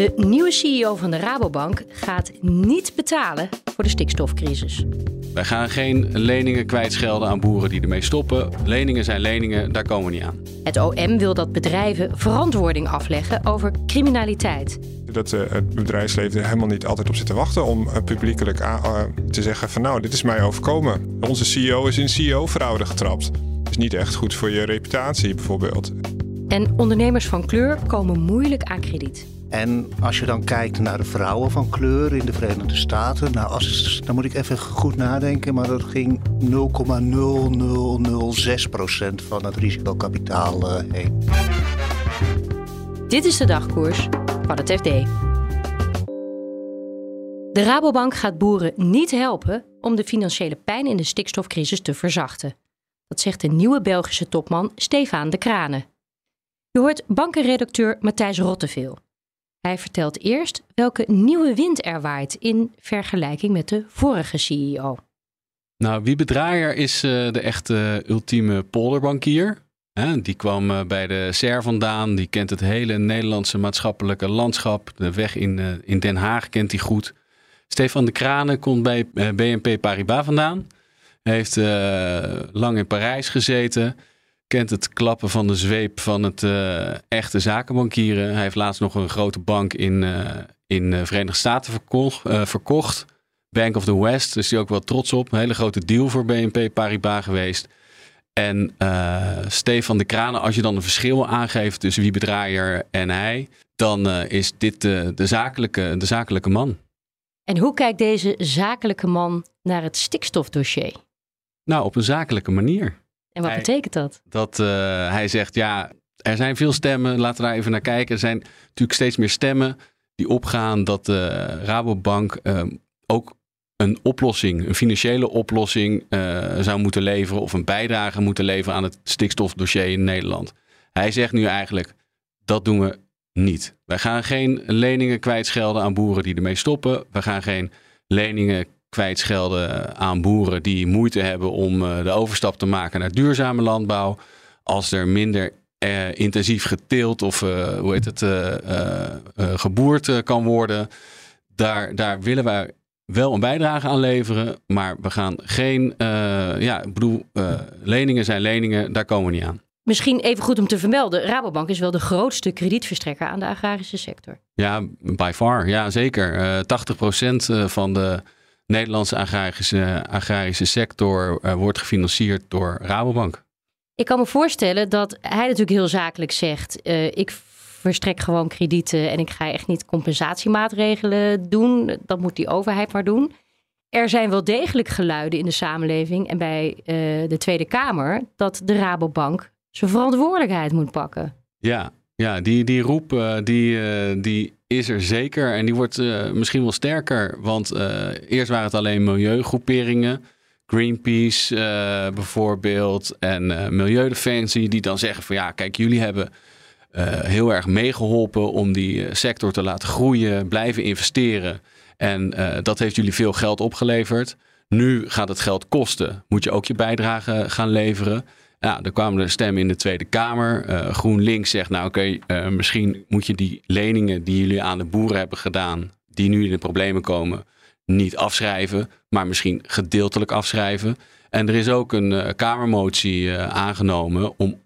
De nieuwe CEO van de Rabobank gaat niet betalen voor de stikstofcrisis. Wij gaan geen leningen kwijtschelden aan boeren die ermee stoppen. Leningen zijn leningen, daar komen we niet aan. Het OM wil dat bedrijven verantwoording afleggen over criminaliteit. Dat uh, het bedrijfsleven er helemaal niet altijd op zit te wachten om uh, publiekelijk uh, te zeggen van nou, dit is mij overkomen. Onze CEO is in CEO-fraude getrapt. Dat is niet echt goed voor je reputatie bijvoorbeeld. En ondernemers van kleur komen moeilijk aan krediet. En als je dan kijkt naar de vrouwen van kleur in de Verenigde Staten, nou, dan moet ik even goed nadenken, maar dat ging 0,0006% van het risicokapitaal uh, heen. Dit is de dagkoers van het FD. De Rabobank gaat boeren niet helpen om de financiële pijn in de stikstofcrisis te verzachten. Dat zegt de nieuwe Belgische topman Stefan de Kranen. Je hoort bankenredacteur Matthijs Rotteveel. Hij vertelt eerst welke nieuwe wind er waait in vergelijking met de vorige CEO. Nou, Wiebe Draaier is uh, de echte ultieme polderbankier. Die kwam uh, bij de SER vandaan. Die kent het hele Nederlandse maatschappelijke landschap. De weg in, in Den Haag kent hij goed. Stefan de Kranen komt bij BNP Paribas vandaan. Hij heeft lang in Parijs gezeten kent het klappen van de zweep van het uh, echte zakenbankieren. Hij heeft laatst nog een grote bank in, uh, in de Verenigde Staten verkocht, uh, verkocht. Bank of the West, dus die ook wel trots op. Een hele grote deal voor BNP Paribas geweest. En Stefan de Kranen, als je dan een verschil aangeeft tussen wie bedraaier en hij, dan is dit de, de, zakelijke, de zakelijke man. En hoe kijkt deze zakelijke man naar het stikstofdossier? Nou, op een zakelijke manier. En wat hij, betekent dat? Dat uh, hij zegt, ja, er zijn veel stemmen, laten we daar even naar kijken. Er zijn natuurlijk steeds meer stemmen die opgaan dat de Rabobank uh, ook een oplossing, een financiële oplossing uh, zou moeten leveren of een bijdrage moeten leveren aan het stikstofdossier in Nederland. Hij zegt nu eigenlijk, dat doen we niet. Wij gaan geen leningen kwijtschelden aan boeren die ermee stoppen. We gaan geen leningen kwijtschelden aan boeren die moeite hebben om uh, de overstap te maken naar duurzame landbouw. Als er minder uh, intensief geteeld of uh, hoe heet het, geboerd kan worden, daar, daar willen wij wel een bijdrage aan leveren. Maar we gaan geen, ja, ik bedoel, leningen zijn leningen, daar komen we niet aan. Misschien even goed om te vermelden, Rabobank is wel de grootste kredietverstrekker aan de agrarische sector. Ja, by far. Ja, zeker. 80% van de Nederlandse agrarische, agrarische sector uh, wordt gefinancierd door Rabobank. Ik kan me voorstellen dat hij natuurlijk heel zakelijk zegt: uh, ik verstrek gewoon kredieten en ik ga echt niet compensatiemaatregelen doen. Dat moet die overheid maar doen. Er zijn wel degelijk geluiden in de samenleving en bij uh, de Tweede Kamer dat de Rabobank zijn verantwoordelijkheid moet pakken. Ja, ja die, die roep die, die is er zeker en die wordt uh, misschien wel sterker. Want eerst waren het alleen milieugroeperingen. Greenpeace bijvoorbeeld en Milieudefensie die dan zeggen van ja, kijk, jullie hebben heel erg meegeholpen om die sector te laten groeien, blijven investeren. En dat heeft jullie veel geld opgeleverd. Nu gaat het geld kosten. Moet je ook je bijdrage gaan leveren. Ja, er kwamen er stemmen in de Tweede Kamer. Uh, GroenLinks zegt, nou oké, uh, misschien moet je die leningen die jullie aan de boeren hebben gedaan, die nu in de problemen komen, niet afschrijven, maar misschien gedeeltelijk afschrijven. En er is ook een uh, Kamermotie aangenomen om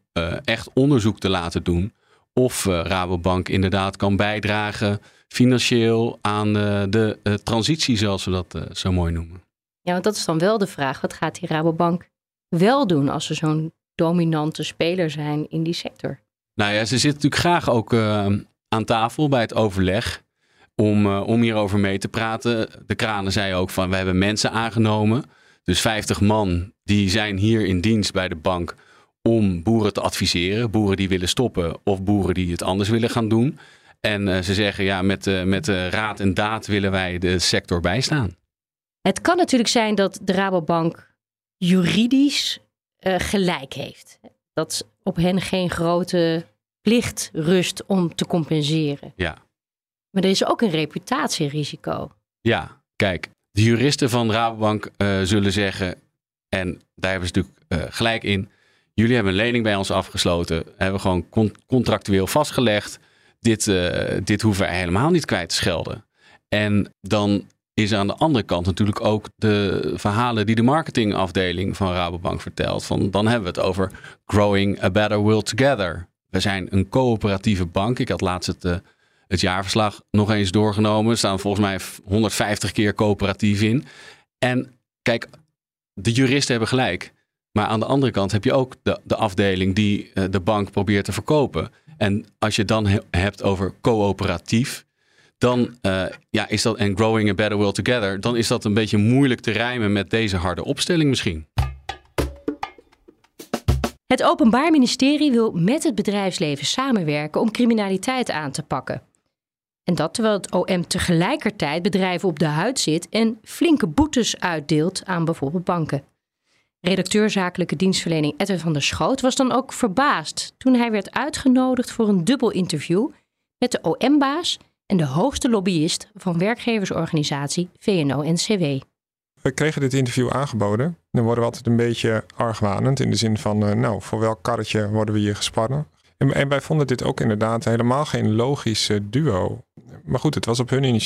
echt onderzoek te laten doen of Rabobank inderdaad kan bijdragen financieel aan de transitie, zoals we dat zo mooi noemen. Ja, want dat is dan wel de vraag. Wat gaat die Rabobank wel doen als ze zo'n dominante speler zijn in die sector. Nou ja, ze zit natuurlijk graag ook uh, aan tafel bij het overleg om, uh, om hierover mee te praten. De kranen zei ook van, we hebben mensen aangenomen. Dus 50 man, die zijn hier in dienst bij de bank om boeren te adviseren. Boeren die willen stoppen of boeren die het anders willen gaan doen. En uh, ze zeggen ja, met, uh, met raad en daad willen wij de sector bijstaan. Het kan natuurlijk zijn dat de Rabobank juridisch gelijk heeft. Dat op hen geen grote plicht rust om te compenseren. Ja. Maar er is ook een reputatierisico. Ja, kijk, de juristen van Rabobank zullen zeggen, en daar hebben ze natuurlijk gelijk in. Jullie hebben een lening bij ons afgesloten, hebben gewoon contractueel vastgelegd dit, dit hoeven we helemaal niet kwijt te schelden. En dan is aan de andere kant natuurlijk ook de verhalen die de marketingafdeling van Rabobank vertelt. Van, dan hebben we het over growing a better world together. We zijn een coöperatieve bank. Ik had laatst het, uh, het jaarverslag nog eens doorgenomen. Er staan volgens mij 150 keer coöperatief in. En kijk, de juristen hebben gelijk. Maar aan de andere kant heb je ook de, de afdeling die uh, de bank probeert te verkopen. En als je het dan hebt over coöperatief, dan uh, ja, is dat en growing a better world together, dan is dat een beetje moeilijk te rijmen met deze harde opstelling misschien. Het Openbaar Ministerie wil met het bedrijfsleven samenwerken om criminaliteit aan te pakken. En dat terwijl het OM tegelijkertijd bedrijven op de huid zit en flinke boetes uitdeelt aan bijvoorbeeld banken. Redacteur zakelijke dienstverlening Edwin van der Schoot was dan ook verbaasd toen hij werd uitgenodigd voor een dubbel interview met de OM-baas en de hoogste lobbyist van werkgeversorganisatie VNO-NCW. We kregen dit interview aangeboden. Dan worden we altijd een beetje argwanend in de zin van, uh, nou, voor welk karretje worden we hier gespannen? En, en, wij vonden dit ook inderdaad helemaal geen logisch duo. Maar goed, het was op hun uh,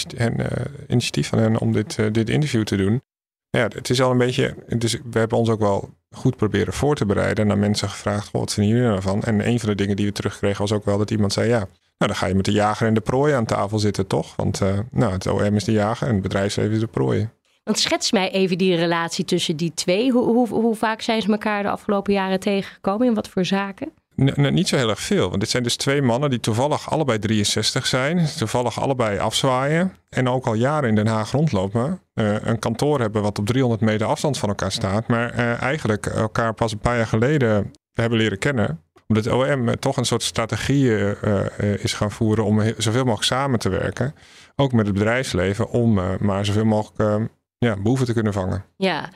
initiatief van hen om dit, uh, dit interview te doen. Ja, het is al een beetje. Dus we hebben ons ook wel goed proberen voor te bereiden. En naar mensen gevraagd: wat vinden jullie ervan? En een van de dingen die we terugkregen was ook wel dat iemand zei: ja, nou dan ga je met de jager en de prooi aan tafel zitten, toch? Want uh, nou, het OM is de jager en het bedrijfsleven is de prooi. Want schets mij even die relatie tussen die twee. Hoe, hoe, hoe vaak zijn ze elkaar de afgelopen jaren tegengekomen? In wat voor zaken? Nee, niet zo heel erg veel. Want dit zijn dus twee mannen die toevallig allebei 63 zijn. Toevallig allebei afzwaaien. En ook al jaren in Den Haag rondlopen. Uh, een kantoor hebben wat op 300 meter afstand van elkaar staat. Maar uh, eigenlijk elkaar pas een paar jaar geleden hebben leren kennen. Omdat het OM toch een soort strategie uh, is gaan voeren om zoveel mogelijk samen te werken. Ook met het bedrijfsleven om maar zoveel mogelijk ja, boeven te kunnen vangen. Ja,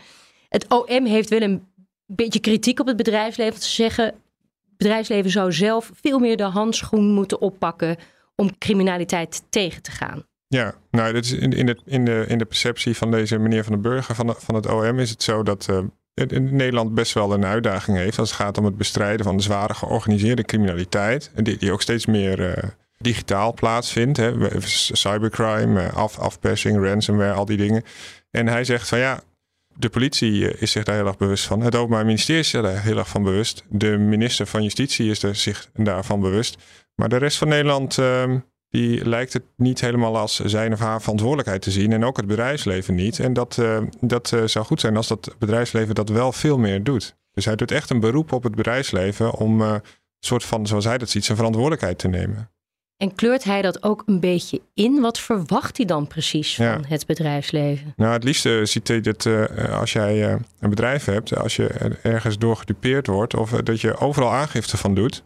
het OM heeft wel een beetje kritiek op het bedrijfsleven. Te zeggen, bedrijfsleven zou zelf veel meer de handschoen moeten oppakken om criminaliteit tegen te gaan. Ja, nou, dat is in, in, de, in, de, in de perceptie van deze meneer Van den Burger van, van het OM is het zo dat uh, in Nederland best wel een uitdaging heeft als het gaat om het bestrijden van de zware georganiseerde criminaliteit. Die, die ook steeds meer uh, digitaal plaatsvindt. Hè. Cybercrime, uh, af, afpersing, ransomware, al die dingen. En hij zegt van ja, de politie eh, is zich daar heel erg bewust van. Het Openbaar Ministerie is daar heel erg van bewust. De minister van Justitie is er zich daarvan bewust. Maar de rest van Nederland uh, die lijkt het niet helemaal als zijn of haar verantwoordelijkheid te zien. En ook het bedrijfsleven niet. En dat, uh, dat uh, zou goed zijn als dat bedrijfsleven dat wel veel meer doet. Dus hij doet echt een beroep op het bedrijfsleven om een soort van, zoals hij dat ziet, zijn verantwoordelijkheid te nemen. En kleurt hij dat ook een beetje in? Wat verwacht hij dan precies van ja. het bedrijfsleven? Nou, het liefste ziet hij dat als jij een bedrijf hebt, als je ergens door gedupeerd wordt, of dat je overal aangifte van doet.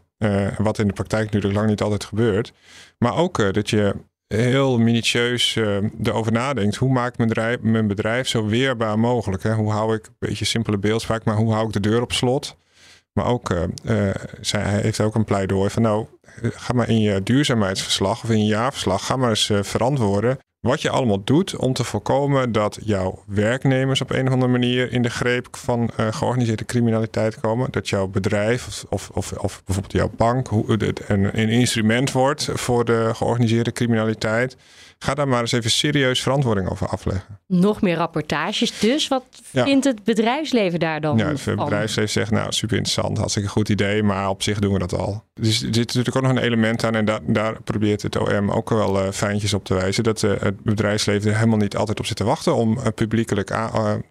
Wat in de praktijk natuurlijk lang niet altijd gebeurt. Maar ook dat je heel minutieus erover nadenkt. Hoe maak ik mijn bedrijf, zo weerbaar mogelijk? Hè? Hoe hou ik, een beetje simpele beeldspraak, maar hoe hou ik de deur op slot? Maar ook, zij, hij heeft ook een pleidooi van nou, ga maar in je duurzaamheidsverslag of in je jaarverslag, ga maar eens verantwoorden wat je allemaal doet om te voorkomen dat jouw werknemers op een of andere manier in de greep van uh, georganiseerde criminaliteit komen. Dat jouw bedrijf of, of, of, of bijvoorbeeld jouw bank een, een instrument wordt voor de georganiseerde criminaliteit. Ga daar maar eens even serieus verantwoording over afleggen. Nog meer rapportages dus. Wat ja. vindt het bedrijfsleven daar dan Ja, het bedrijfsleven zegt nou super interessant, hartstikke goed idee, maar op zich doen we dat al. Dus er zit natuurlijk ook nog een element aan en da daar probeert het OM ook wel uh, fijntjes op te wijzen. Dat uh, het bedrijfsleven er helemaal niet altijd op zit te wachten om uh, publiekelijk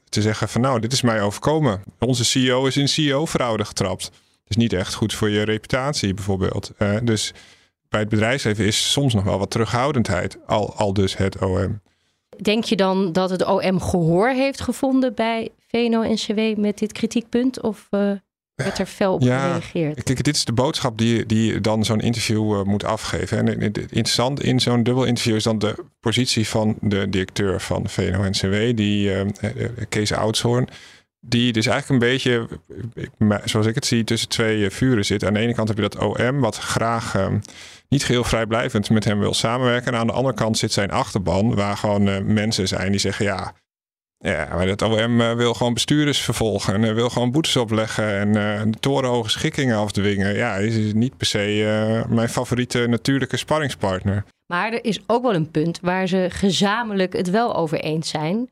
te zeggen van nou, dit is mij overkomen. Onze CEO is in CEO-fraude getrapt. Dat is niet echt goed voor je reputatie bijvoorbeeld. dus bij het bedrijfsleven is soms nog wel wat terughoudendheid, al, al dus het OM. Denk je dan dat het OM gehoor heeft gevonden bij VNO-NCW met dit kritiekpunt? Of uh, werd er fel op gereageerd. Kijk, dit is de boodschap die, die dan zo'n interview moet afgeven. En interessant in zo'n dubbel interview is dan de positie van de directeur van VNO-NCW, die Kees Oudshoorn die dus eigenlijk een beetje, zoals ik het zie, tussen twee vuren zit. Aan de ene kant heb je dat OM, wat graag ehm, niet geheel vrijblijvend met hem wil samenwerken. En aan de andere kant zit zijn achterban, waar gewoon uh, mensen zijn die zeggen: ja. Ja, maar het OM uh, wil gewoon bestuurders vervolgen en uh, wil gewoon boetes opleggen en uh, torenhoge schikkingen afdwingen. Ja, is niet per se mijn favoriete natuurlijke sparringspartner. Maar er is ook wel een punt waar ze gezamenlijk het wel over eens zijn.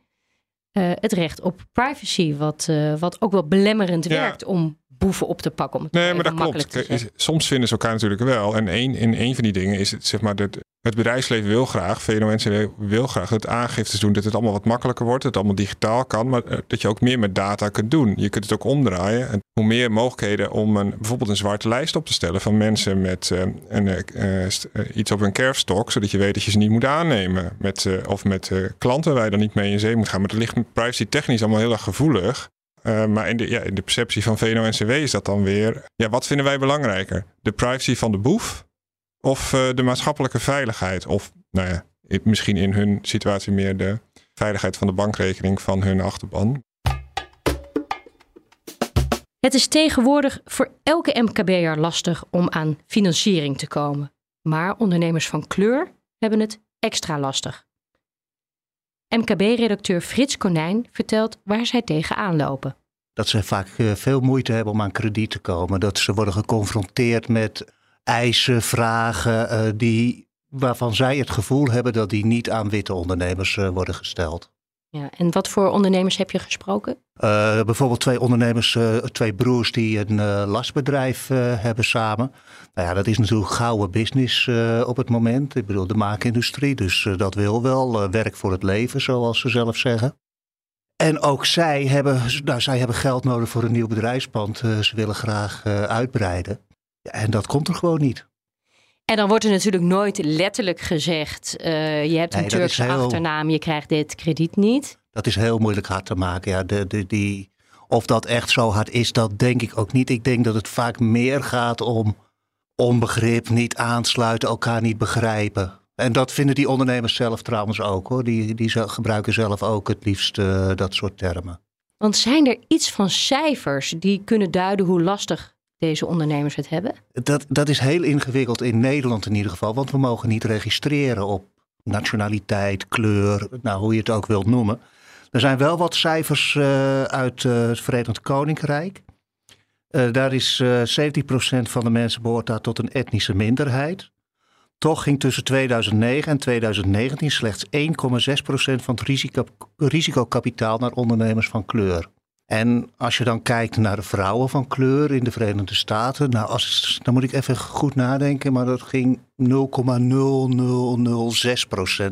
het recht op privacy, wat, wat ook wel belemmerend werkt om boeven op te pakken. Om het nee, maar dat klopt. Soms vinden ze elkaar natuurlijk wel. En een, in een van die dingen is het, zeg maar, dat het bedrijfsleven wil graag, mensen wil graag dat aangiftes doen, dat het allemaal wat makkelijker wordt, dat het allemaal digitaal kan, maar eh, dat je ook meer met data kunt doen. Je kunt het ook omdraaien. En hoe meer mogelijkheden om een, bijvoorbeeld een zwarte lijst op te stellen van mensen met uh, een, uh, iets op een kerfstok, zodat je weet dat je ze niet moet aannemen. Met, of met klanten waar je dan niet mee in zee moet gaan. Maar dat ligt privacy technisch allemaal heel erg gevoelig. Uh, maar in de, ja, in de perceptie van VNO-NCW is dat dan weer... Ja, wat vinden wij belangrijker? De privacy van de boef of uh, de maatschappelijke veiligheid? Of nou ja, misschien in hun situatie meer de veiligheid van de bankrekening van hun achterban. Het is tegenwoordig voor elke MKB'er lastig om aan financiering te komen. Maar ondernemers van kleur hebben het extra lastig. MKB-redacteur Frits Konijn vertelt waar zij tegenaan lopen. Dat ze vaak eh, veel moeite hebben om aan krediet te komen. Dat ze worden geconfronteerd met eisen, vragen uh, die, waarvan zij het gevoel hebben dat die niet aan witte ondernemers uh, worden gesteld. Ja, en wat voor ondernemers heb je gesproken? Uh, bijvoorbeeld twee ondernemers, uh, twee broers die een uh, lastbedrijf hebben samen. Nou ja, dat is natuurlijk gouden business op het moment. Ik bedoel, de maakindustrie, dus dat wil wel. werk voor het leven, zoals ze zelf zeggen. En ook zij hebben, nou, zij hebben geld nodig voor een nieuw bedrijfspand. ze willen graag uitbreiden. En dat komt er gewoon niet. En dan wordt er natuurlijk nooit letterlijk gezegd: uh, je hebt een Turkse achternaam, je krijgt dit krediet niet. Dat is heel moeilijk hard te maken. Ja, de, de, die, of dat echt zo hard is, dat denk ik ook niet. Ik denk dat het vaak meer gaat om onbegrip, niet aansluiten, elkaar niet begrijpen. En dat vinden die ondernemers zelf trouwens ook hoor. Die, die gebruiken zelf ook het liefst uh, dat soort termen. Want zijn er iets van cijfers die kunnen duiden hoe lastig deze ondernemers het hebben? Dat, dat is heel ingewikkeld in Nederland in ieder geval, want we mogen niet registreren op nationaliteit, kleur, nou, hoe je het ook wilt noemen. Er zijn wel wat cijfers uh, uit uh, het Verenigd Koninkrijk. Uh, daar is 70% van de mensen behoort daar tot een etnische minderheid. Toch ging tussen 2009 en 2019 slechts 1,6% van het risico, risicokapitaal naar ondernemers van kleur. En als je dan kijkt naar de vrouwen van kleur in de Verenigde Staten, nou, als, dan moet ik even goed nadenken, maar dat ging 0,0006%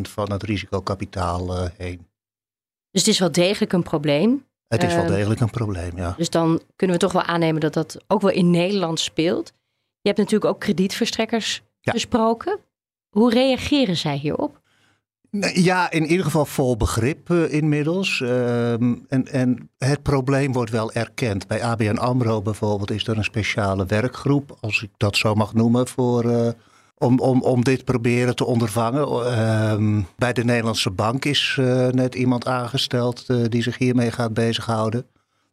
van het risicokapitaal uh, heen. Dus het is wel degelijk een probleem. Het is wel ehm, degelijk een probleem, ja. Dus dan kunnen we toch wel aannemen dat dat ook wel in Nederland speelt. Je hebt natuurlijk ook kredietverstrekkers gesproken. Hoe reageren zij hierop? Ja, in ieder geval vol begrip uh, inmiddels. Ehm, en, en het probleem wordt wel erkend. Bij ABN AMRO bijvoorbeeld is er een speciale werkgroep, als ik dat zo mag noemen, voor, uh, om, om, om dit proberen te ondervangen. Uh, bij de Nederlandse Bank is uh, net iemand aangesteld die zich hiermee gaat bezighouden.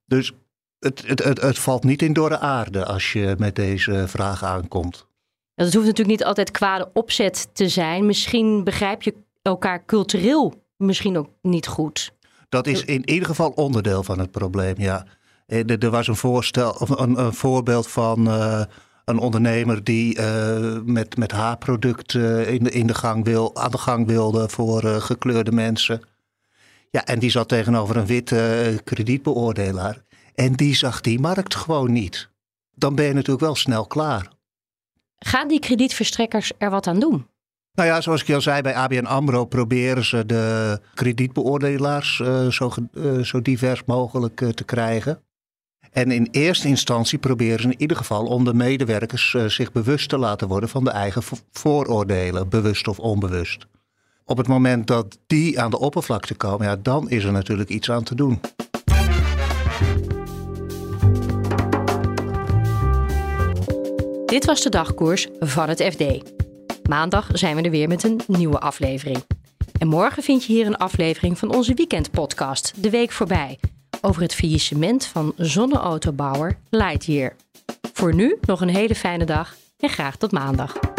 Dus het, het, het, het valt niet in dorre aarde als je met deze vraag aankomt. Dat hoeft natuurlijk niet altijd kwade opzet te zijn. Misschien begrijp je elkaar cultureel misschien ook niet goed. Dat is in ieder geval onderdeel van het probleem, ja. Eh, er was een, voorstel, een, een voorbeeld van uh, een ondernemer die uh, met, met haarproducten in, de, in de gang wil, aan de gang wilde voor gekleurde mensen. Ja, en die zat tegenover een witte kredietbeoordelaar. En die zag die markt gewoon niet. Dan ben je natuurlijk wel snel klaar. Gaan die kredietverstrekkers er wat aan doen? Nou ja, zoals ik al zei, bij ABN AMRO proberen ze de kredietbeoordelaars uh, zo, uh, zo, divers mogelijk uh, te krijgen. En in eerste instantie proberen ze in ieder geval om de medewerkers zich bewust te laten worden van de eigen vooroordelen, bewust of onbewust. Op het moment dat die aan de oppervlakte komen, ja, dan is er natuurlijk iets aan te doen. Dit was de dagkoers van het FD. Maandag zijn we er weer met een nieuwe aflevering. En morgen vind je hier een aflevering van onze weekendpodcast, De Week Voorbij, over het faillissement van zonneautobouwer Lightyear. Voor nu nog een hele fijne dag en graag tot maandag.